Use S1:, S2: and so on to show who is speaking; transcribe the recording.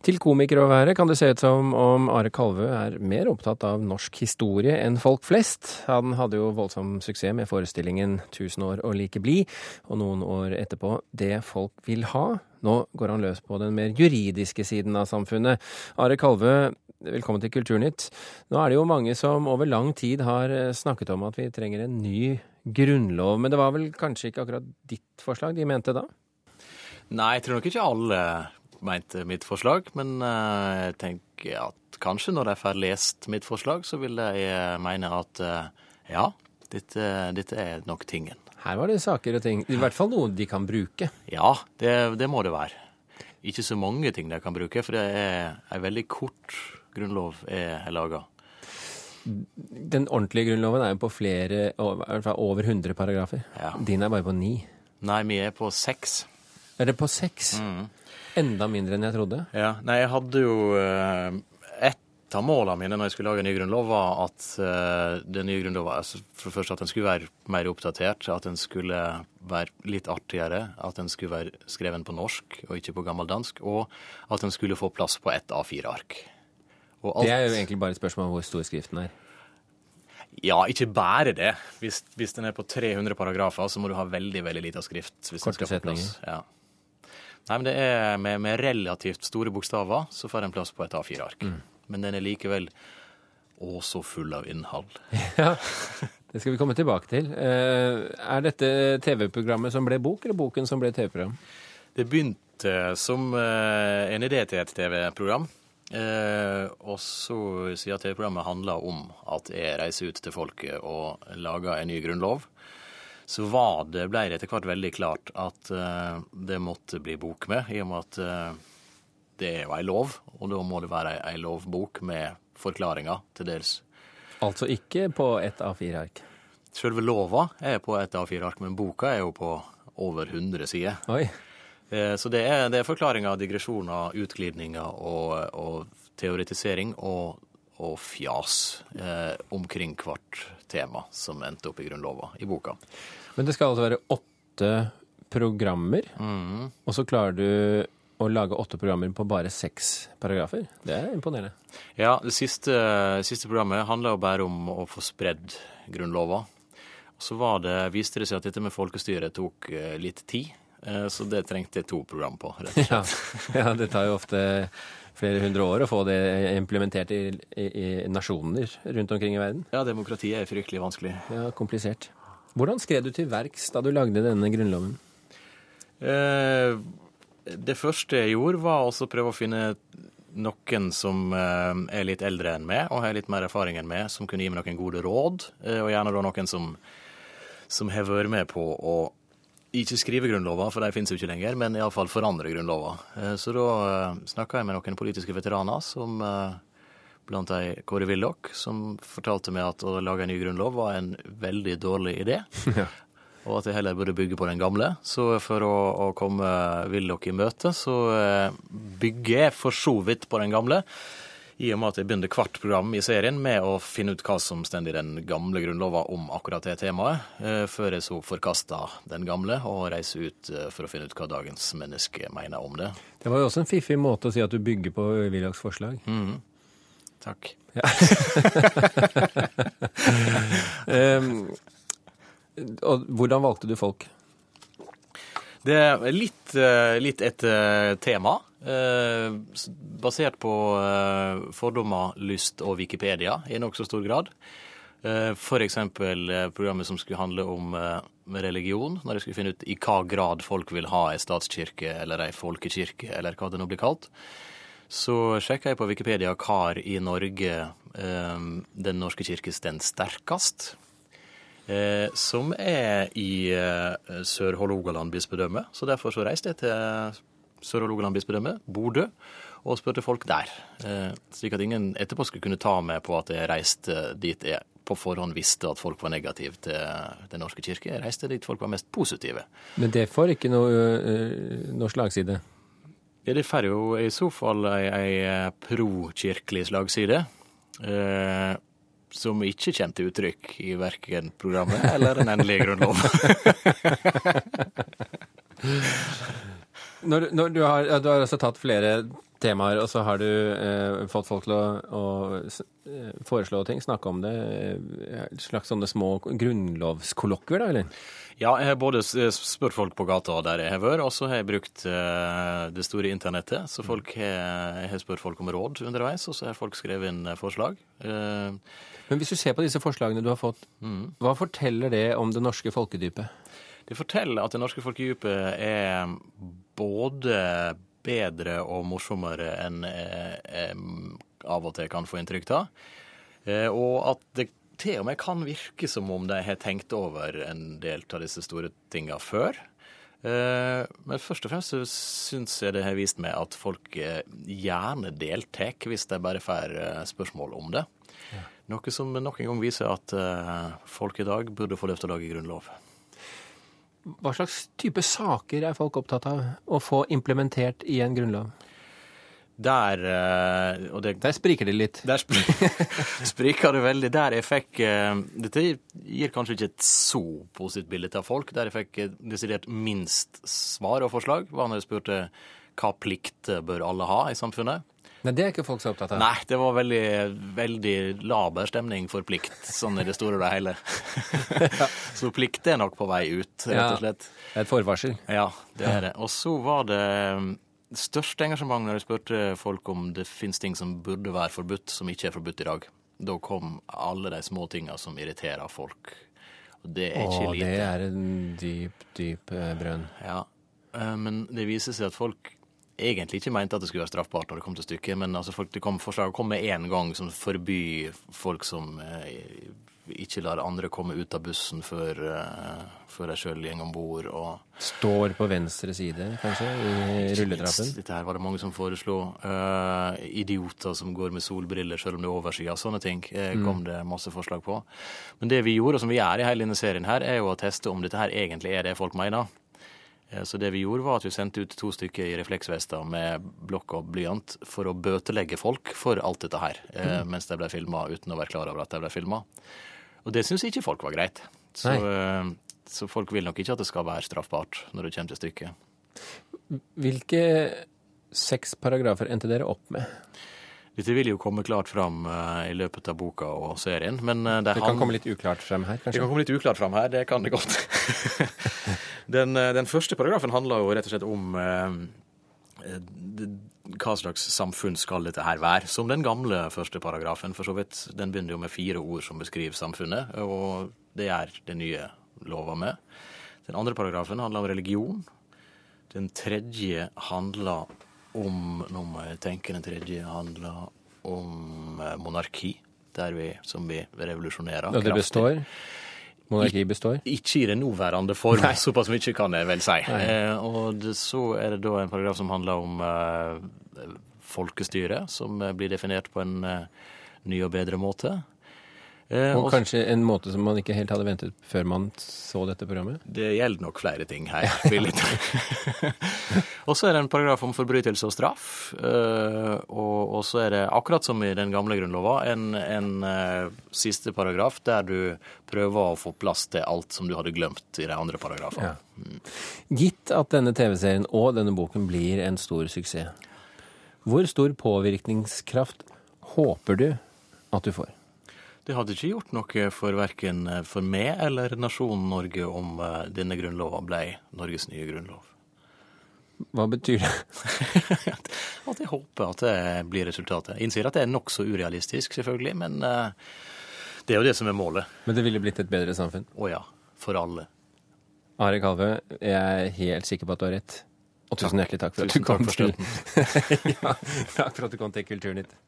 S1: Til komiker å være kan det se ut som om Are Kalvø er mer opptatt av norsk historie enn folk flest. Han hadde jo voldsom suksess med forestillingen 'Tusen år og like blid', og noen år etterpå 'Det folk vil ha'. Nå går han løs på den mer juridiske siden av samfunnet. Are Kalvø, velkommen til Kulturnytt. Nå er det jo mange som over lang tid har snakket om at vi trenger en ny grunnlov, men det var vel kanskje ikke akkurat ditt forslag de mente da?
S2: Nei, jeg tror nok ikke alle mente mitt forslag, men eh, jeg tenker at kanskje når de får lest mitt forslag, så vil de eh, mene at eh, ja, dette, dette er nok tingen.
S1: Her var det saker og ting, i hvert fall noe de kan bruke.
S2: Ja, det, det må det være. Ikke så mange ting de kan bruke, for det er ei veldig kort grunnlov er laga.
S1: Den ordentlige grunnloven er jo på flere, i hvert fall over 100 paragrafer.
S2: Ja.
S1: Din er bare på ni.
S2: Nei, vi er på seks.
S1: Er det på seks? Enda mindre enn jeg trodde.
S2: Ja, nei, jeg hadde jo eh, Et av målene mine når jeg skulle lage en ny grunnlov, var at eh, den nye grunnloven altså For det første at den skulle være mer oppdatert, at den skulle være litt artigere, at den skulle være skreven på norsk og ikke på gammeldansk, og at den skulle få plass på ett A4-ark. Alt-
S1: Det er jo egentlig bare et spørsmål om hvor stor skriften er.
S2: Ja, ikke bare det. Hvis, hvis den er på 300 paragrafer, så må du ha veldig veldig lite skrift. hvis den
S1: Korte
S2: skal få plass. Ja. Nei, men det er med, med relativt store bokstaver, så får den plass på et A4-ark. Men den er likevel å så full av innhold.
S1: Ja, Det skal vi komme tilbake til. Eh, Er dette TV-programmet som ble bok, eller boken som ble TV-program?
S2: Det begynte som eh, en idé til et TV-program. Eh, og så, sier TV-programmet handler om at jeg reiser ut til folket og lager en ny grunnlov, så var det, ble det etter hvert veldig klart at uh, det måtte bli bok med, i og med at uh, det er jo ei lov, og da må det være ei, ei lovbok med forklaringer til dels.
S1: Altså ikke på ett A4-ark.
S2: Selve lova er på ett A4-ark, men boka er jo på over 100 sider.
S1: Oi.
S2: Eh, Så det er, det er forklaringer, digresjoner, utglidninger og, og teoretisering og, og fjas eh, omkring hvert tema som endte opp i Grunnlova i boka.
S1: Men det skal altså være åtte programmer, og så klarer du å lage åtte programmer på bare seks paragrafer. Det er imponerende.
S2: Ja, det siste, siste programmet handla jo bare om å få spredd Grunnlova. Og så var det, viste det seg at dette med folkestyret tok eh, litt tid, så det trengte jeg to program på. rett og slett.
S1: Ja, ja, det tar jo ofte flere hundre år å få det implementert i, i, i nasjoner rundt omkring i verden.
S2: Ja, demokratiet er fryktelig vanskelig.
S1: Ja, komplisert. Hvordan skred du til verks da du lagde denne grunnloven?
S2: Eh, det første jeg gjorde, var også å prøve å finne noen som eh, er litt eldre enn meg, og har litt mer erfaring enn meg, som kunne gi meg noen gode råd. eh, Og gjerne da noen som, som har vært med på å ikke skrive grunnlover, for de finnes jo ikke lenger, men iallfall forandre grunnlover. Eh, Så da snakka jeg med noen politiske veteraner, som eh, blant de Kåre Willoch, som fortalte meg at å lage en ny grunnlov var en veldig dårlig idé og at jeg heller burde bygge på den gamle. Så for å, å komme Willoch i møte, så eh, bygger jeg for så vidt på den gamle. I og med at jeg begynte hvert program i serien med å finne ut hva som står i den gamle grunnlova om akkurat det temaet, eh, før jeg så forkasta den gamle og reiste ut eh, for å finne ut hva dagens menneske mener om det.
S1: Det var jo også en fiffig måte å si at du bygger på Willochs forslag.
S2: Takk.
S1: Um, og hvordan valgte du folk?
S2: Det er litt, eh, litt et tema, basert på eh, fordommer, lyst og Wikipedia i nokså stor grad. Eh, eh, programmet som skulle handle om eh, religion, når jeg skulle finne ut i hva grad folk vil ha ei statskirke eller ei folkekirke, eller hva det nå blir kalt. Så sjekka jeg på Wikipedia hva i Norge eh, Den norske kirke står sterkest. Eh, som er i eh, Sør-Hålogaland bispedømme. Så derfor så reiste jeg til Sør-Hålogaland bispedømme, Bodø, og spurte folk der. Eh, slik at ingen etterpå skulle kunne ta meg på at jeg reiste dit jeg på forhånd visste at folk var negative til Den norske kirke. Jeg reiste dit folk var mest positive.
S1: Men det får ikke noe øh, norsk slagside.
S2: Ja, det får jo i så fall ei, ei pro-kirkelig slagside. Eh, som ikke kommer til uttrykk i verken programmet eller den endelige grunnlov.
S1: Når, når du, har, du har altså tatt flere temaer, og så har du eh, fått folk til å, å eh, foreslå ting, snakke om det. eh, slags sånne små grunnlovskollokvier, da, eller?
S2: Ja, jeg har både s- spurt folk på gata der jeg har vært, og så har jeg brukt eh, det store internettet. Så folk har, jeg har spurt folk om råd underveis, og så har folk skrevet inn eh, forslag. Eh,
S1: Men hvis du ser på disse forslagene du har fått, hva forteller det om det norske folkedypet?
S2: Det forteller at det norske folkedypet er både bedre og morsommere enn jeg eh, av og til kan få inntrykk av. Eh, Og at det til og med kan virke som om de har tenkt over en del av disse store tinga før. Eh, Men først og fremst så syns jeg det har vist meg at folk gjerne deltar hvis de bare får spørsmål om det. Noe som nok en gang viser at folk i dag burde få lov til å lage grunnlov.
S1: Hva slags type saker er folk opptatt av å få implementert i en grunnlov?
S2: Der eh, Og det
S1: Der spriker det litt.
S2: Der spri- spriker det veldig. Der jeg fikk eh, Dette gir kanskje ikke et så positivt bilde av folk. Der jeg fikk eh, desidert minst svar og forslag, var når jeg spurte hva plikter bør alle ha i samfunnet.
S1: Nei, det er ikke folk så opptatt av.
S2: Nei, det var veldig, veldig laber stemning for plikt, sånn i det store og det hele. så plikt er nok på vei ut, rett og slett.
S1: Er et forvarsel.
S2: Ja, det er det. Og så var det um, største engasjement når jeg spurte folk om det finnes ting som burde være forbudt, som ikke er forbudt i dag. Da kom alle de små tinga som irriterer folk. Og det er ikke
S1: Å,
S2: lite.
S1: det er en dyp, dyp eh, brønn.
S2: Ja, eh, men det viser seg at folk egentlig ikke mente at det skulle være straffbart når det kom til stykket, men altså folk, det kom forslag kom med én gang som forbyr folk som eh, ikke lar andre komme ut av bussen før, eh, før de sjøl går om bord. og
S1: Står på venstre side, kanskje, i rulletrappen.
S2: Dette her var det mange som foreslo. Eh, idioter som går med solbriller selv om det er overskya. Sånne ting eh, kom det masse forslag på. Men det vi gjorde, og som vi gjør i hele denne serien her, er jo å teste om dette her egentlig er det folk mener. Eh, Så det vi gjorde var at vi sendte ut to stykker i refleksvester med blokk og blyant for å bøtelegge folk for alt dette her, mm. mens de ble filma uten å være klar over at de ble filma. Og det syns ikke folk var greit. Så, eh, så folk vil nok ikke at det skal være straffbart når det kommer til stykket.
S1: Hvilke seks paragrafer endte dere opp med?
S2: Dette vil jo komme klart fram eh, i løpet av boka og serien, men eh, det,
S1: Det kan
S2: han-
S1: komme litt uklart frem her, kanskje?
S2: det kan komme litt uklart frem her, det kan det godt. den, eh, den første paragrafen handler jo rett og slett om eh, eh, hva slags samfunn skal dette her være. Som den gamle første paragrafen, for så vidt. Den begynner jo med fire ord som beskriver samfunnet, og det er det nye lova med. Den andre paragrafen handler om religion. Den tredje handler om Nå må jeg tenke. Den tredje handler om monarki, der vi, som vi revolusjonerer.
S1: Og det
S2: kraftig.
S1: består? Monarki består?
S2: Ikke i den nåværende form,
S1: Nei.
S2: såpass mye kan jeg vel si. Eh, og det, så er det da en paragraf som handler om eh, folkestyre, som eh, blir definert på en eh, ny og bedre måte. Eh,
S1: Og
S2: også,
S1: kanskje en måte som man ikke helt hadde ventet før man så dette programmet?
S2: det gjelder nok flere ting her, vil jeg tro. og så er det en paragraf om forbrytelse og straff. eh, og, og så er det, akkurat som i den gamle grunnlova, en, en eh, siste paragraf der du prøver å få plass til alt som du hadde glemt i de andre paragrafene.
S1: Ja. Gitt at denne TV-serien og denne boken blir en stor suksess, hvor stor påvirkningskraft håper du at du får?
S2: Det hadde ikke gjort noe for verken for meg eller nasjonen Norge om eh, denne grunnlova ble Norges nye grunnlov.
S1: Hva betyr det?
S2: At jeg håper at det blir resultatet. Jeg innser at det er nokså urealistisk, selvfølgelig, men eh, det er jo det som er målet.
S1: Men det ville blitt et bedre samfunn?
S2: Å ja, for alle.
S1: Are Kalve, jeg er helt sikker på at du har rett. Og tusen hjertelig takk ja, Takk for at du kom til Kulturnytt.